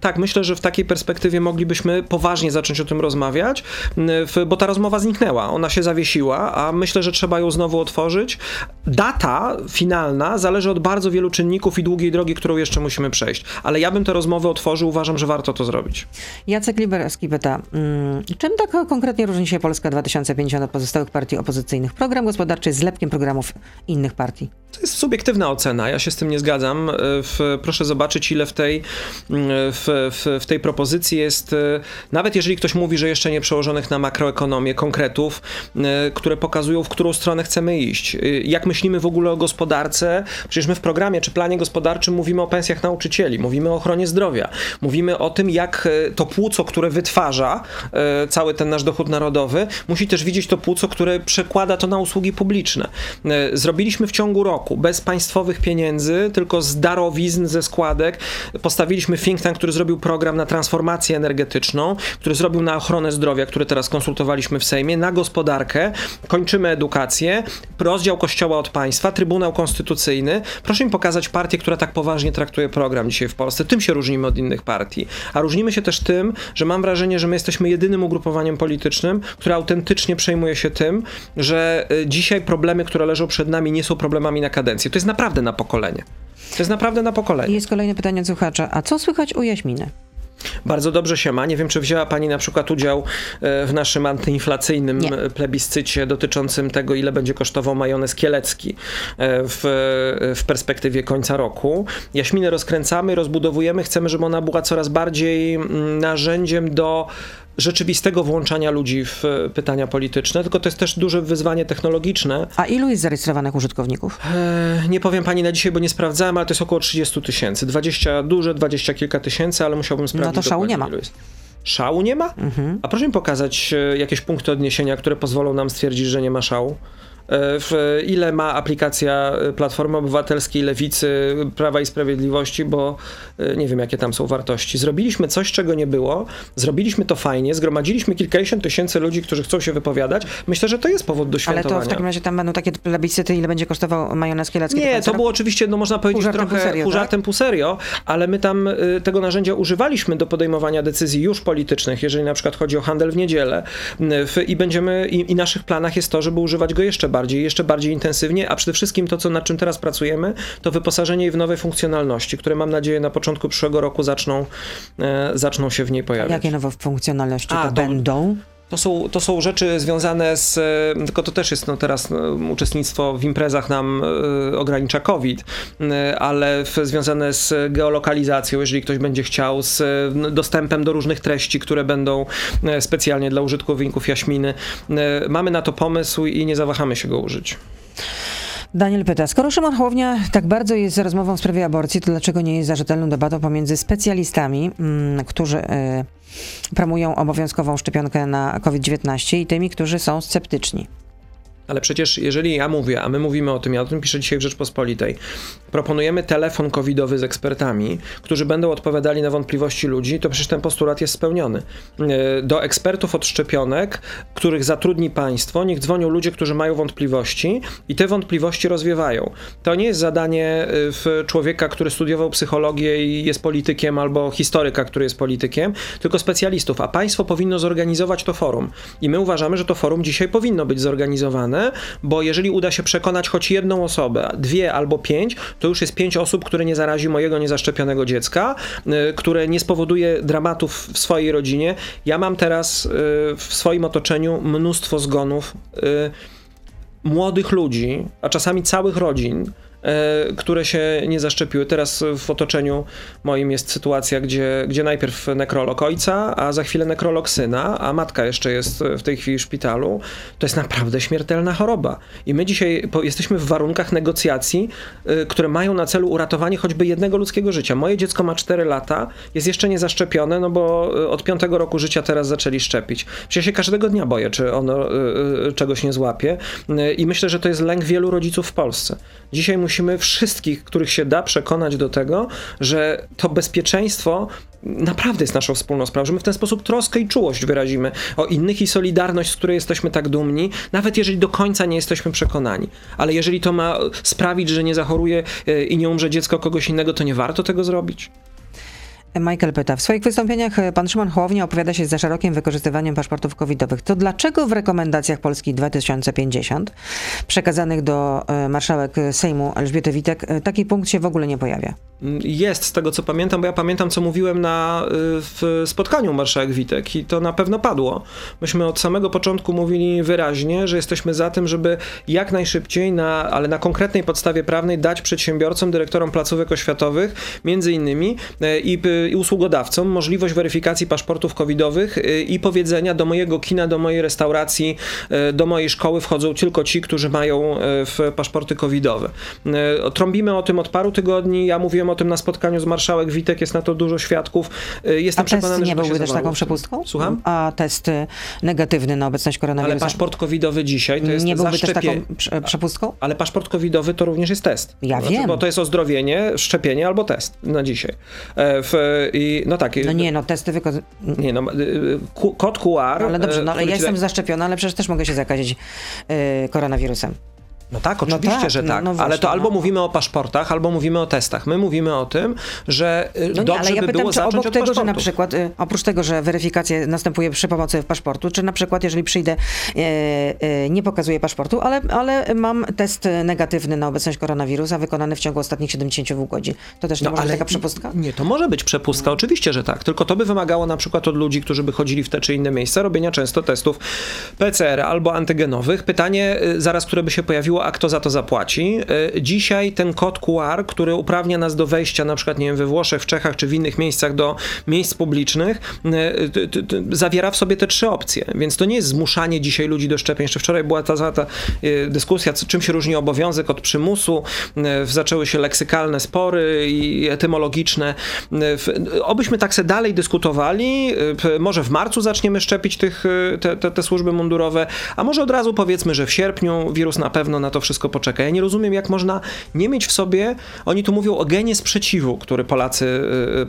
Tak, myślę, że w takiej perspektywie moglibyśmy poważnie zacząć o tym rozmawiać, m, w- bo ta rozmowa zniknęła, ona się zawiesiła, a myślę, że trzeba ją znowu otworzyć. Data finalna zależy od bardzo wielu czynników i długiej drogi, którą jeszcze musimy przejść. Ale ja bym tę rozmowę otworzył, uważam, że warto to zrobić. Jacek Liberowski pyta, mm, czym tak konkretnie różni się Polska 2050 od pozostałych partii opozycyjnych? Program gospodarczy z lepkiem programów innych partii. To jest subiektywna ocena, ja się z tym nie zgadzam. E, W, proszę zobaczyć, ile w tej, mm, w, w, w tej propozycji jest, e, nawet jeżeli ktoś mówi, że jeszcze nie przełożonych na makroekonomię, konkretów, e, które pokazują, w którą stronę chcemy iść. E, Jak myślimy w ogóle o gospodarce? Przecież my w programie czy planie gospodarczym mówimy o pensjach nauczycieli, mówimy o ochronie zdrowia, mówimy o tym, jak to płuco, które wytwarza cały ten nasz dochód narodowy, musi też widzieć to płuco, które przekłada to na usługi publiczne. Zrobiliśmy w ciągu roku bez państwowych pieniędzy, tylko z darowizn, ze składek. Postawiliśmy think tank, który zrobił program na transformację energetyczną, który zrobił na ochronę zdrowia, który teraz konsultowaliśmy w Sejmie, na gospodarkę. Kończymy edukację, rozdział kościoła od państwa, Trybunał Konstytucyjny. Proszę mi pokazać partię, która tak poważnie traktuje program dzisiaj w Polsce. Tym się różnimy od innych partii. A różnimy się też tym, że mam wrażenie, że my jesteśmy jedynym ugrupowaniem politycznym, które autentycznie przejmuje się tym, że y, dzisiaj problemy, które leżą przed nami, nie są problemami na kadencję. To jest naprawdę na pokolenie. To jest naprawdę na I pokolenie. jest kolejne pytanie od słuchacza. A co słychać u Jaśminy? Bardzo dobrze się ma. Nie wiem, czy wzięła Pani na przykład udział e, w naszym antyinflacyjnym Nie. e, plebiscycie dotyczącym tego, ile będzie kosztował majonez kielecki e, w, w perspektywie końca roku. Jaśminę rozkręcamy, rozbudowujemy. Chcemy, żeby ona była coraz bardziej mm, narzędziem do rzeczywistego włączania ludzi w e, pytania polityczne, tylko to jest też duże wyzwanie technologiczne. A ilu jest zarejestrowanych użytkowników? E, nie powiem pani na dzisiaj, bo nie sprawdzałem, ale to jest około 30 tysięcy. 20 duże, 20 kilka tysięcy, ale musiałbym sprawdzić. No to szału nie ma. Ilu jest. Szału nie ma? Mhm. A proszę mi pokazać e, jakieś punkty odniesienia, które pozwolą nam stwierdzić, że nie ma szału. E, w, ile ma aplikacja e, Platformy Obywatelskiej, Lewicy, Prawa i Sprawiedliwości, bo e, nie wiem, jakie tam są wartości. Zrobiliśmy coś, czego nie było, zrobiliśmy to fajnie, zgromadziliśmy kilkadziesiąt tysięcy ludzi, którzy chcą się wypowiadać. Myślę, że to jest powód do Ale świętowania. to w takim razie tam będą takie plebiscyty, ile będzie kosztował majonez kielecki? Nie, końca to było oczywiście, no można powiedzieć trochę pół serio, tak? pół serio, ale my tam y, tego narzędzia używaliśmy do podejmowania decyzji już politycznych, jeżeli na przykład chodzi o handel w niedzielę y, w, i będziemy, i, i naszych planach jest to, żeby używać go jeszcze bardziej, jeszcze bardziej intensywnie, a przede wszystkim to, co nad czym teraz pracujemy, to wyposażenie w nowe funkcjonalności, które mam nadzieję na początku przyszłego roku zaczną, e, zaczną się w niej pojawiać. Jakie nowe funkcjonalności A, to, to- będą? To są, to są rzeczy związane z, tylko to też jest no teraz no, uczestnictwo w imprezach nam e, ogranicza COVID, e, ale w, związane z geolokalizacją, jeżeli ktoś będzie chciał, z e, dostępem do różnych treści, które będą e, specjalnie dla użytkowników Jaśminy. Mamy na to pomysł i nie zawahamy się go użyć. Daniel pyta, skoro Szymon Hołownia tak bardzo jest za rozmową w sprawie aborcji, to dlaczego nie jest za rzetelną debatą pomiędzy specjalistami, mm, którzy y, promują obowiązkową szczepionkę na COVID-19 i tymi, którzy są sceptyczni? Ale przecież jeżeli ja mówię, a my mówimy o tym, ja o tym piszę dzisiaj w Rzeczpospolitej, proponujemy telefon covidowy z ekspertami, którzy będą odpowiadali na wątpliwości ludzi, to przecież ten postulat jest spełniony. E, Do ekspertów od szczepionek, których zatrudni państwo, niech dzwonią ludzie, którzy mają wątpliwości i te wątpliwości rozwiewają. To nie jest zadanie e, w człowieka, który studiował psychologię i jest politykiem, albo historyka, który jest politykiem, tylko specjalistów, a państwo powinno zorganizować to forum. I my uważamy, że to forum dzisiaj powinno być zorganizowane, bo jeżeli uda się przekonać choć jedną osobę, dwie albo pięć, to już jest pięć osób, które nie zarazi mojego niezaszczepionego dziecka, y, które nie spowoduje dramatów w swojej rodzinie. Ja mam teraz y, w swoim otoczeniu mnóstwo zgonów y, młodych ludzi, a czasami całych rodzin, które się nie zaszczepiły. Teraz w otoczeniu moim jest sytuacja, gdzie, gdzie najpierw nekrolog ojca, a za chwilę nekrolog syna, a matka jeszcze jest w tej chwili w szpitalu. To jest naprawdę śmiertelna choroba. I my dzisiaj jesteśmy w warunkach negocjacji, y, które mają na celu uratowanie choćby jednego ludzkiego życia. Moje dziecko ma 4 lata, jest jeszcze nie zaszczepione, no bo y, od 5 roku życia teraz zaczęli szczepić. Przecież ja się każdego dnia boję, czy ono czegoś nie złapie. I myślę, że to jest lęk wielu rodziców w Polsce. Dzisiaj musimy wszystkich, których się da, przekonać do tego, że to bezpieczeństwo naprawdę jest naszą wspólną sprawą, że my w ten sposób troskę i czułość wyrazimy o innych i solidarność, z której jesteśmy tak dumni, nawet jeżeli do końca nie jesteśmy przekonani. Ale jeżeli to ma sprawić, że nie zachoruje e, i nie umrze dziecko kogoś innego, to nie warto tego zrobić. Michael pyta, w swoich wystąpieniach e, pan Szymon Hołownia opowiada się za szerokim wykorzystywaniem paszportów covidowych. To dlaczego w rekomendacjach Polski 2050 przekazanych do e, marszałek Sejmu Elżbiety Witek e, taki punkt się w ogóle nie pojawia? Jest z tego, co pamiętam, bo ja pamiętam, co mówiłem na, w spotkaniu marszałek Witek i to na pewno padło. Myśmy od samego początku mówili wyraźnie, że jesteśmy za tym, żeby jak najszybciej, na, ale na konkretnej podstawie prawnej dać przedsiębiorcom, dyrektorom placówek oświatowych, między innymi i, i usługodawcom możliwość weryfikacji paszportów covidowych y, i powiedzenia do mojego kina, do mojej restauracji, y, do mojej szkoły wchodzą tylko ci, którzy mają y, w paszporty covidowe. Trąbimy o tym od paru tygodni, ja mówiłem o tym na spotkaniu z marszałek Witek, jest na to dużo świadków. Jestem A przekonany, że nie to się byłby też taką przepustką? Słucham? A test negatywny na obecność Ale koronawirusa paszport covidowy dzisiaj to jest nie byłby też taką prze- przepustką? Ale paszport covidowy to również jest test. Ja Znaczy, wiem. Bo to jest ozdrowienie, szczepienie albo test na dzisiaj. E, W, i, no tak. No nie, no testy wyko- Nie, no, y, y, kod QR. Ale dobrze, no ale który ja jestem zaszczepiona, ale przecież też mogę się zakazić y, koronawirusem. No tak, oczywiście, tak, że no- tak. no ale właśnie, to albo no. mówimy o paszportach, albo mówimy o testach. My mówimy o tym, że y, No nie, dobrze ale ja by pytam, było czy zacząć obok od tego, że na przykład, y, oprócz tego, że weryfikacja następuje przy pomocy paszportu, czy na przykład, jeżeli przyjdę, y, y, nie pokazuję paszportu, ale, ale mam test negatywny na obecność koronawirusa wykonany w ciągu ostatnich 72 godzin. To też nie może być taka przepustka? Nie, to może być przepustka, oczywiście, że tak. Tylko to by wymagało na przykład od ludzi, którzy by chodzili w te czy inne miejsca, robienia często testów PCR albo antygenowych. Pytanie zaraz, które by się pojawiło, mówiło, a kto za to zapłaci. E, dzisiaj ten kod QR, który uprawnia nas do wejścia na przykład, nie wiem, we Włoszech, w Czechach czy w innych miejscach do miejsc publicznych, t, zawiera w sobie te trzy opcje. Więc to nie jest zmuszanie dzisiaj ludzi do szczepień. Jeszcze wczoraj była ta, ta dyskusja, czym się różni obowiązek od przymusu. Zaczęły się leksykalne spory i etymologiczne. Obyśmy tak se dalej dyskutowali. Może w marcu zaczniemy szczepić tych, te, te, te służby mundurowe, a może od razu powiedzmy, że w sierpniu wirus na pewno na to wszystko poczeka. Ja nie rozumiem, jak można nie mieć w sobie, oni tu mówią o genie sprzeciwu, który Polacy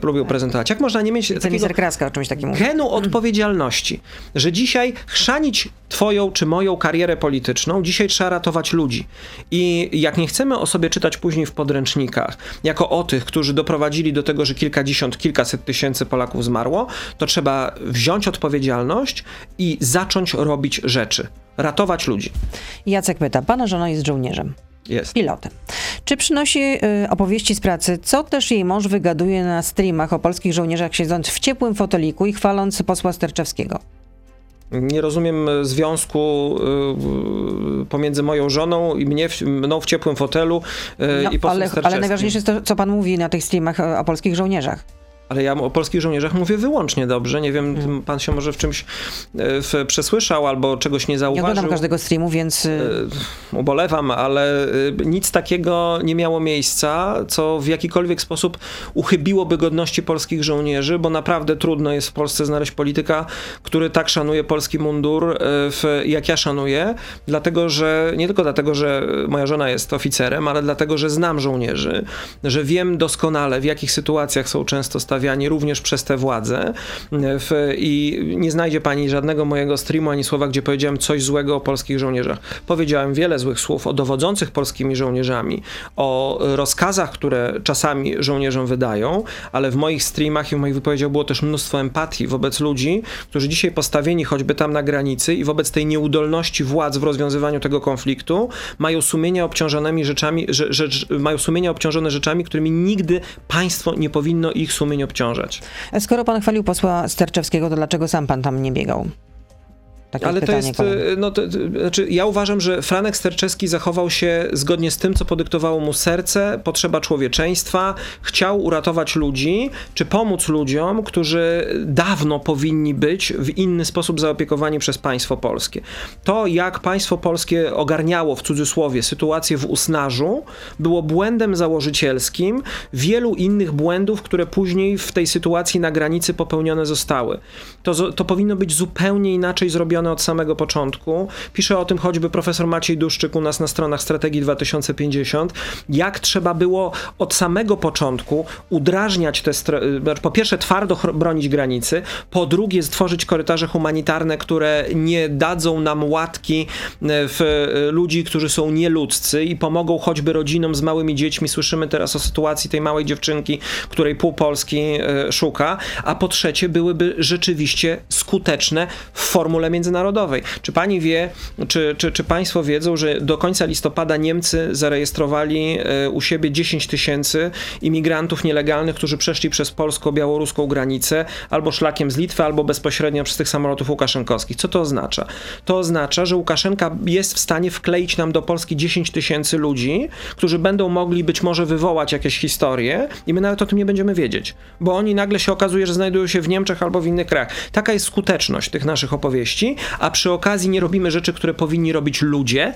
y, lubią prezentować. Jak można nie mieć takiego Kraska o czymś takim genu odpowiedzialności, że dzisiaj chrzanić twoją czy moją karierę polityczną, dzisiaj trzeba ratować ludzi. I jak nie chcemy o sobie czytać później w podręcznikach, jako o tych, którzy doprowadzili do tego, że kilkadziesiąt, kilkaset tysięcy Polaków zmarło, to trzeba wziąć odpowiedzialność i zacząć robić rzeczy ratować ludzi. Jacek pyta, pana żona jest żołnierzem. Jest. Pilotem. Czy przynosi y, opowieści z pracy, co też jej mąż wygaduje na streamach o polskich żołnierzach, siedząc w ciepłym foteliku i chwaląc posła Sterczewskiego? Nie rozumiem związku y, pomiędzy moją żoną i mnie, mną w ciepłym fotelu y, no, i posłem ale, ale najważniejsze jest to, co pan mówi na tych streamach o, o polskich żołnierzach. Ale ja o polskich żołnierzach mówię wyłącznie dobrze. Nie wiem, hmm. pan się może w czymś e, w, przesłyszał albo czegoś nie zauważył. Nie oglądam każdego streamu, więc... E, ubolewam, ale e, nic takiego nie miało miejsca, co w jakikolwiek sposób uchybiłoby godności polskich żołnierzy, bo naprawdę trudno jest w Polsce znaleźć polityka, który tak szanuje polski mundur, w, jak ja szanuję, dlatego, że nie tylko dlatego, że moja żona jest oficerem, ale dlatego, że znam żołnierzy, że wiem doskonale, w jakich sytuacjach są często stawiani również przez te władze w, i nie znajdzie pani żadnego mojego streamu ani słowa, gdzie powiedziałem coś złego o polskich żołnierzach. Powiedziałem wiele złych słów o dowodzących polskimi żołnierzami, o rozkazach, które czasami żołnierzom wydają, ale w moich streamach i w moich wypowiedziach było też mnóstwo empatii wobec ludzi, którzy dzisiaj postawieni choćby tam na granicy i wobec tej nieudolności władz w rozwiązywaniu tego konfliktu mają sumienia obciążonymi rzeczami, że, mają sumienia obciążone rzeczami, którymi nigdy państwo nie powinno ich sumień obciążać. Skoro pan chwalił posła Sterczewskiego, to dlaczego sam pan tam nie biegał? Takie Ale to jest, no to, to, znaczy ja uważam, że Franek Sterczewski zachował się zgodnie z tym, co podyktowało mu serce, potrzeba człowieczeństwa, chciał uratować ludzi, czy pomóc ludziom, którzy dawno powinni być w inny sposób zaopiekowani przez państwo polskie. To, jak państwo polskie ogarniało, w cudzysłowie, sytuację w Usnarzu, było błędem założycielskim wielu innych błędów, które później w tej sytuacji na granicy popełnione zostały. To, to powinno być zupełnie inaczej zrobione od samego początku. Pisze o tym choćby profesor Maciej Duszczyk u nas na stronach Strategii 2050, jak trzeba było od samego początku udrażniać te, znaczy, po pierwsze twardo bronić granicy, po drugie stworzyć korytarze humanitarne, które nie dadzą nam łatki e, w e, ludzi, którzy są nieludzcy i pomogą choćby rodzinom z małymi dziećmi. Słyszymy teraz o sytuacji tej małej dziewczynki, której pół Polski szuka, a po trzecie byłyby rzeczywiście skuteczne w formule międzynarodowej międzynarodowej. Czy pani wie, czy, czy, czy państwo wiedzą, że do końca listopada Niemcy zarejestrowali e, u siebie 10 tysięcy imigrantów nielegalnych, którzy przeszli przez polsko-białoruską granicę albo szlakiem z Litwy, albo bezpośrednio przez tych samolotów łukaszenkowskich. Co to oznacza? To oznacza, że Łukaszenka jest w stanie wkleić nam do Polski 10 tysięcy ludzi, którzy będą mogli być może wywołać jakieś historie i my nawet o tym nie będziemy wiedzieć, bo oni nagle się okazuje, że znajdują się w Niemczech albo w innych krajach. Taka jest skuteczność tych naszych opowieści, a przy okazji nie robimy rzeczy, które powinni robić ludzie,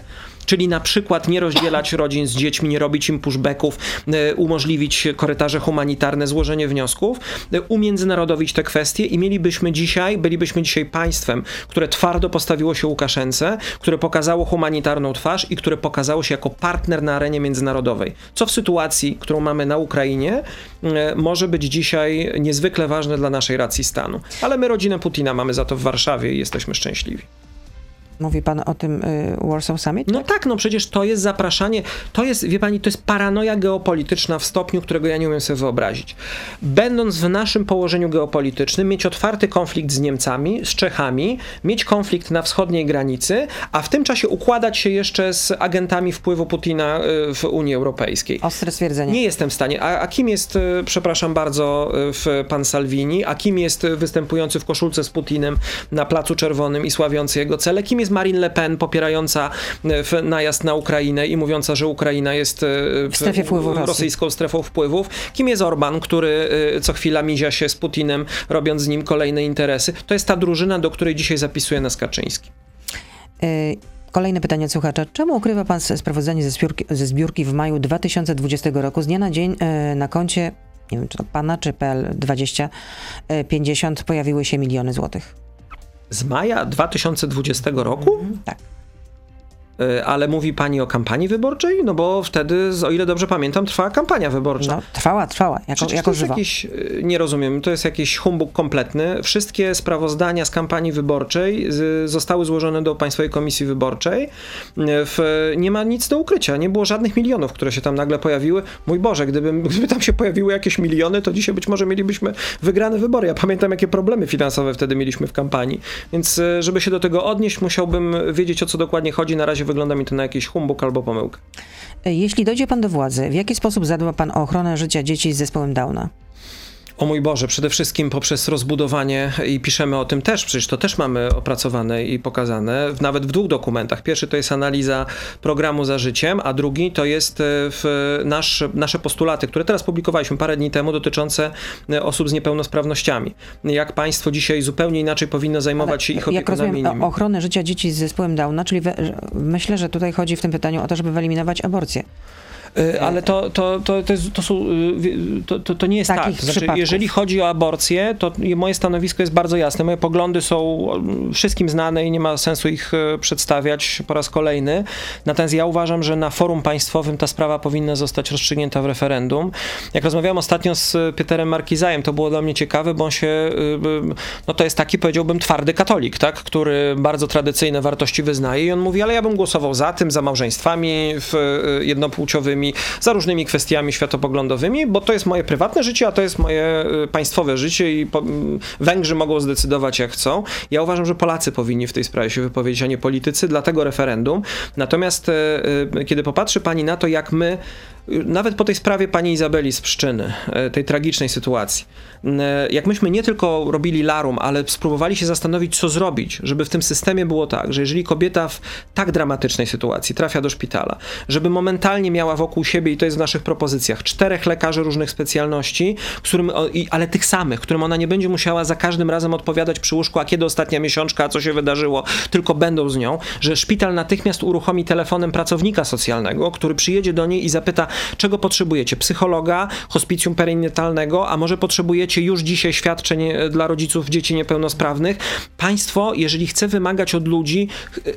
czyli na przykład nie rozdzielać rodzin z dziećmi, nie robić im pushbacków, e, umożliwić korytarze humanitarne, złożenie wniosków, e, umiędzynarodowić te kwestie i mielibyśmy dzisiaj, bylibyśmy dzisiaj państwem, które twardo postawiło się Łukaszence, które pokazało humanitarną twarz i które pokazało się jako partner na arenie międzynarodowej. Co w sytuacji, którą mamy na Ukrainie, e, może być dzisiaj niezwykle ważne dla naszej racji stanu. Ale my rodzinę Putina mamy za to w Warszawie i jesteśmy szczęśliwi. Mówi pan o tym y, Warsaw Summit? No tak? no przecież to jest zapraszanie, to jest, wie pani, to jest paranoja geopolityczna w stopniu, którego ja nie umiem sobie wyobrazić. Będąc w naszym położeniu geopolitycznym, mieć otwarty konflikt z Niemcami, z Czechami, mieć konflikt na wschodniej granicy, a w tym czasie układać się jeszcze z agentami wpływu Putina y, w Unii Europejskiej. Ostre stwierdzenie. Nie jestem w stanie. A, a kim jest, y, przepraszam bardzo, pan Salvini, a kim jest występujący w koszulce z Putinem na Placu Czerwonym i sławiący jego cele? Kim jest jest Marine Le Pen popierająca e, najazd na Ukrainę i mówiąca, że Ukraina jest e, w strefie wpływów rosyjską strefą wpływów. Kim jest Orban, który co chwila mizia się z Putinem, robiąc z nim kolejne interesy. To jest ta drużyna, do której dzisiaj zapisuje nas Kaczyński. Kolejne pytanie od słuchacza. Czemu ukrywa pan sprawozdanie ze zbiórki, ze zbiórki w maju 2020 roku? Z dnia na dzień na koncie nie wiem czy to pana, czy PL 2050 pojawiły się miliony złotych. Z maja 2020 roku? Mm, tak. E, ale mówi pani o kampanii wyborczej? No bo wtedy, o ile dobrze pamiętam, trwała kampania wyborcza. No, trwała, trwała, jako, Przecież jako to jest jakiś, e, Nie rozumiem, to jest jakiś humbug kompletny. Wszystkie sprawozdania z kampanii wyborczej zostały złożone do Państwowej Komisji Wyborczej. E, w, nie ma nic do ukrycia, nie było żadnych milionów, które się tam nagle pojawiły. Mój Boże, gdyby, (laughs) gdyby tam się pojawiły jakieś miliony, to dzisiaj być może mielibyśmy wygrane wybory. Ja pamiętam, jakie problemy finansowe wtedy mieliśmy w kampanii. Więc żeby się do tego odnieść, musiałbym wiedzieć, o co dokładnie chodzi. Na razie wygląda mi to na jakiś humbug albo pomyłkę. Jeśli dojdzie pan do władzy, w jaki sposób zadba pan o ochronę życia dzieci z zespołem Downa? O mój Boże, przede wszystkim poprzez rozbudowanie i piszemy o tym też, przecież to też mamy opracowane i pokazane, nawet w dwóch dokumentach. Pierwszy to jest analiza programu za życiem, a drugi to jest e, nasz, nasze postulaty, które teraz publikowaliśmy parę dni temu dotyczące e, osób z niepełnosprawnościami. Jak państwo dzisiaj zupełnie inaczej powinno zajmować się ich opiekunami. Jak rozumiem, ochronę życia dzieci z zespołem Downa, czyli we, myślę, że tutaj chodzi w tym pytaniu o to, żeby wyeliminować aborcję. Y, ale to, to, to, to, jest, to, są, y, to, to, to nie jest tak. Znaczy, jeżeli chodzi o aborcję, to moje stanowisko jest bardzo jasne. Moje poglądy są wszystkim znane i nie ma sensu ich y, przedstawiać po raz kolejny. Natomiast ja uważam, że na forum państwowym ta sprawa powinna zostać rozstrzygnięta w referendum. Jak rozmawiałem ostatnio z Pieterem Markizajem, to było dla mnie ciekawe, bo on się, no to jest taki, powiedziałbym, twardy katolik, tak, który bardzo tradycyjne wartości wyznaje i on mówi, ale ja bym głosował za tym, za małżeństwami jednopłciowymi, za różnymi kwestiami światopoglądowymi, bo to jest moje prywatne życie, a to jest moje y, państwowe życie i po, Węgrzy mogą zdecydować jak chcą. Ja uważam, że Polacy powinni w tej sprawie się wypowiedzieć, a nie politycy, dlatego referendum. Natomiast y, y, kiedy popatrzy pani na to, jak my nawet po tej sprawie pani Izabeli z Pszczyny, tej tragicznej sytuacji, jak myśmy nie tylko robili larum, ale spróbowali się zastanowić, co zrobić, żeby w tym systemie było tak, że jeżeli kobieta w tak dramatycznej sytuacji trafia do szpitala, żeby momentalnie miała wokół wokół siebie i to jest w naszych propozycjach. Czterech lekarzy różnych specjalności, którym, ale tych samych, którym ona nie będzie musiała za każdym razem odpowiadać przy łóżku, a kiedy ostatnia miesiączka, a co się wydarzyło, tylko będą z nią, że szpital natychmiast uruchomi telefonem pracownika socjalnego, który przyjedzie do niej i zapyta, czego potrzebujecie? Psychologa, hospicjum perinatalnego, a może potrzebujecie już dzisiaj świadczeń e, dla rodziców dzieci niepełnosprawnych? Państwo, jeżeli chce wymagać od ludzi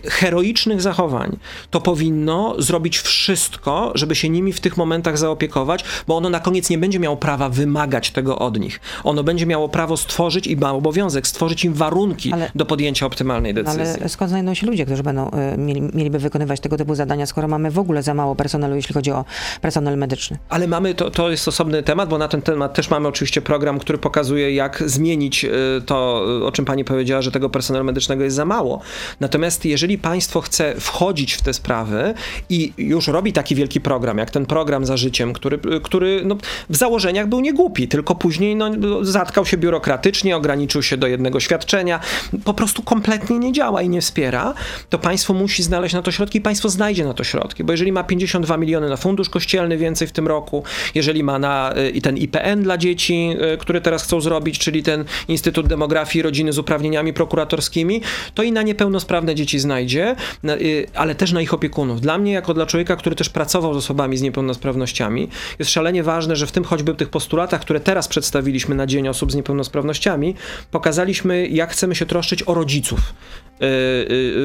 heroicznych zachowań, to powinno zrobić wszystko, żeby się nimi w tych momentach zaopiekować, bo ono na koniec nie będzie miało prawa wymagać tego od nich. Ono będzie miało prawo stworzyć i ma obowiązek stworzyć im warunki ale, do podjęcia optymalnej decyzji. Ale skąd znajdą się ludzie, którzy będą y, mieli, mieliby wykonywać tego typu zadania, skoro mamy w ogóle za mało personelu, jeśli chodzi o personel medyczny? Ale mamy, to, to jest osobny temat, bo na ten temat też mamy oczywiście program, który pokazuje, jak zmienić y, to, o czym pani powiedziała, że tego personelu medycznego jest za mało. Natomiast jeżeli państwo chce wchodzić w te sprawy i już robi taki wielki program, jak ten program za życiem, który, który no, w założeniach był niegłupi, tylko później no, zatkał się biurokratycznie, ograniczył się do jednego świadczenia, po prostu kompletnie nie działa i nie wspiera, to państwo musi znaleźć na to środki i państwo znajdzie na to środki, bo jeżeli ma 52 miliony na fundusz kościelny więcej w tym roku, jeżeli ma na i ten IPN dla dzieci, y, który teraz chcą zrobić, czyli ten Instytut Demografii i Rodziny z uprawnieniami prokuratorskimi, to i na niepełnosprawne dzieci znajdzie, y, ale też na ich opiekunów. Dla mnie, jako dla człowieka, który też pracował z osobami z niepełnosprawnościami. Jest szalenie ważne, że w tym choćby tych postulatach, które teraz przedstawiliśmy na Dzień Osób z Niepełnosprawnościami, pokazaliśmy, jak chcemy się troszczyć o rodziców y,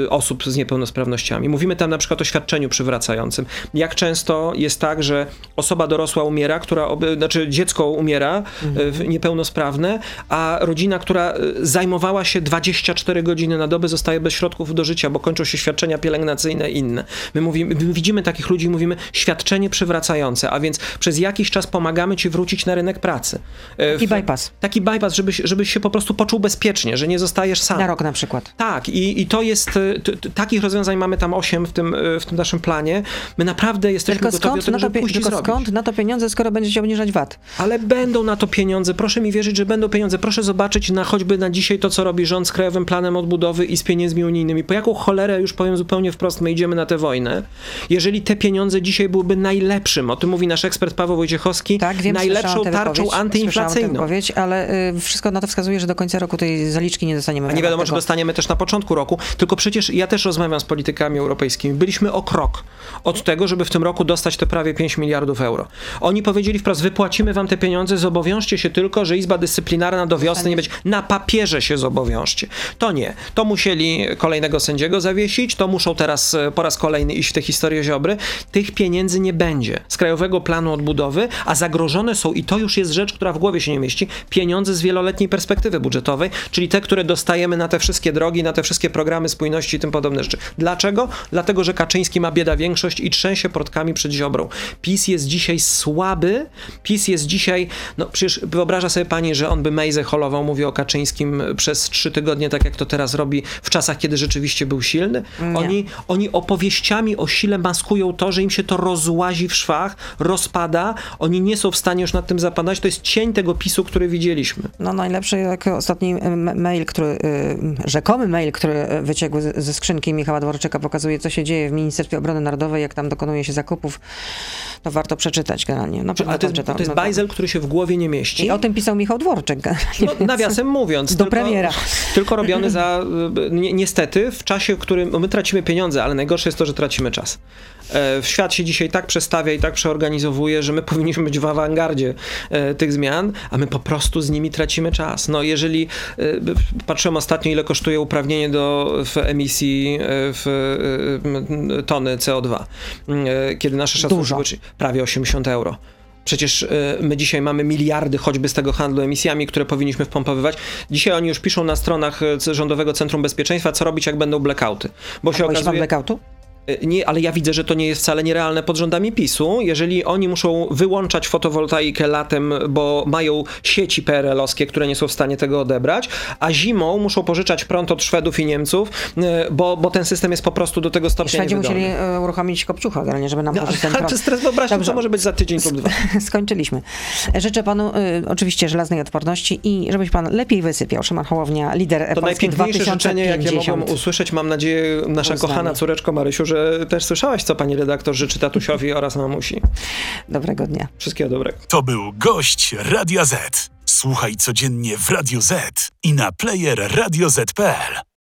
y, osób z niepełnosprawnościami. Mówimy tam na przykład o świadczeniu przywracającym. Jak często jest tak, że osoba dorosła umiera, która, znaczy dziecko umiera mhm. niepełnosprawne, a rodzina, która zajmowała się 24 godziny na dobę, zostaje bez środków do życia, bo kończą się świadczenia pielęgnacyjne i inne. My, mówimy, my widzimy takich ludzi i mówimy, świadczenie przywracające, a więc przez jakiś czas pomagamy ci wrócić na rynek pracy. Taki bypass. Taki bypass, żebyś, żebyś się po prostu poczuł bezpiecznie, że nie zostajesz sam. Na rok na przykład. Tak, i, I, to jest, e, t, t, takich rozwiązań mamy tam osiem w tym, e, w tym naszym planie. My naprawdę jesteśmy Tylko gotowi do skąd, tego, na to, pie- tylko zrobić. skąd na to pieniądze, skoro będziecie obniżać VAT? Ale będą na to pieniądze, proszę mi wierzyć, że będą pieniądze. Proszę zobaczyć na choćby na dzisiaj to, co robi rząd z Krajowym Planem Odbudowy i z pieniędzmi unijnymi. Po jaką cholerę, już powiem zupełnie wprost, my idziemy na tę wojnę, jeżeli te pieniądze dzisiaj byłyby najlepszym, o tym mówi nasz ekspert Paweł Wojciechowski, Tak, wiem, najlepszą tarczą antyinflacyjną. wypowiedź, ale y, wszystko na to wskazuje, że do końca roku tej zaliczki nie dostaniemy. A nie wiadomo, czy dostaniemy też na początku roku, tylko przecież ja też rozmawiam z politykami europejskimi. Byliśmy o krok od tego, żeby w tym roku dostać te prawie 5 miliardów euro. Oni powiedzieli wprost, wypłacimy wam te pieniądze, zobowiążcie się tylko, że Izba Dyscyplinarna do wiosny nie będzie. Na papierze się zobowiążcie. To nie. To musieli kolejnego sędziego zawiesić, to muszą teraz e, po raz kolejny iść w tę historię Ziobry. Tych pieniędzy nie będzie z Krajowego Planu Odbudowy, a zagrożone są, i to już jest rzecz, która w głowie się nie mieści, pieniądze z wieloletniej perspektywy budżetowej, czyli te, które dostajemy na te wszystkie drogi, na te wszystkie programy spójności i tym podobne rzeczy. Dlaczego? Dlatego, że Kaczyński ma bieda większość i trzęsie portkami przed Ziobrą. PiS jest dzisiaj słaby, PiS jest dzisiaj, no przecież wyobraża sobie pani, że on by Mejzę holował, mówię o Kaczyńskim przez trzy tygodnie, tak jak to teraz robi w czasach, kiedy rzeczywiście był silny. Nie. Oni, oni opowieściami o sile maskują to, że im się to rozłazi w szwach, rozpada, oni nie są w stanie już nad tym zapadać. To jest cień tego PiSu, który widzieliśmy. No najlepszy jak ostatni m- mail, który, y, rzekomy mail, który y, wyciekł ze skrzynki Michała Dworczyka, pokazuje, co się dzieje w Ministerstwie Obrony Narodowej, jak tam dokonuje się zakupów. To warto przeczytać generalnie. No, Ale to jest, czytam, to jest no bajzel, który się w głowie nie mieści. I o tym pisał Michał Dworczyk. (laughs) No, nawiasem mówiąc. (laughs) Do tylko, premiera. Tylko robiony za, (laughs) y, ni, niestety, w czasie, w którym no, my tracimy pieniądze, ale najgorsze jest to, że tracimy czas. E, Świat się dzisiaj tak przestawia i tak przeorganizowuje, że my powinniśmy być w awangardzie e, tych zmian, a my po prostu z nimi tracimy czas. No jeżeli e, patrzyłem ostatnio, ile kosztuje uprawnienie do w emisji e, w e, tony CO2, e, kiedy nasze szacunki Dużo. były prawie 80 euro. Przecież y, my dzisiaj mamy miliardy choćby z tego handlu emisjami, które powinniśmy wpompowywać. Dzisiaj oni już piszą na stronach y, Rządowego Centrum Bezpieczeństwa, co robić, jak będą blackouty. Bo się Boisz pan okazuje... blackoutu? Y, Nie, ale ja widzę, że to nie jest wcale nierealne pod rządami PiSu. Jeżeli oni muszą wyłączać fotowoltaikę latem, bo mają sieci PRL-owskie, które nie są w stanie tego odebrać, a zimą muszą pożyczać prąd od Szwedów i Niemców, y, bo, bo ten system jest po prostu do tego stopnia Szwedzi niewydolny. musieli e, uruchomić kopciucha, generalnie, żeby nam No, poczuć ten prąd. to stres wyobraźni, Dobrze. to może być za tydzień lub dwa. (laughs) Skończyliśmy. Życzę panu y, oczywiście żelaznej odporności i żebyś pan lepiej wysypiał. Szymon Hołownia, lider To Polski najpiękniejsze życzenie, jakie 2050. mogłem usłyszeć, mam nadzieję, nasza nami. kochana córeczko Marysiu, że też słyszałaś, co pani redaktor życzy tatusiowi oraz mamusi. Dobrego dnia. Wszystkiego dobrego. To był gość Radia Z. Słuchaj codziennie w Radio Z i na player radioz.pl.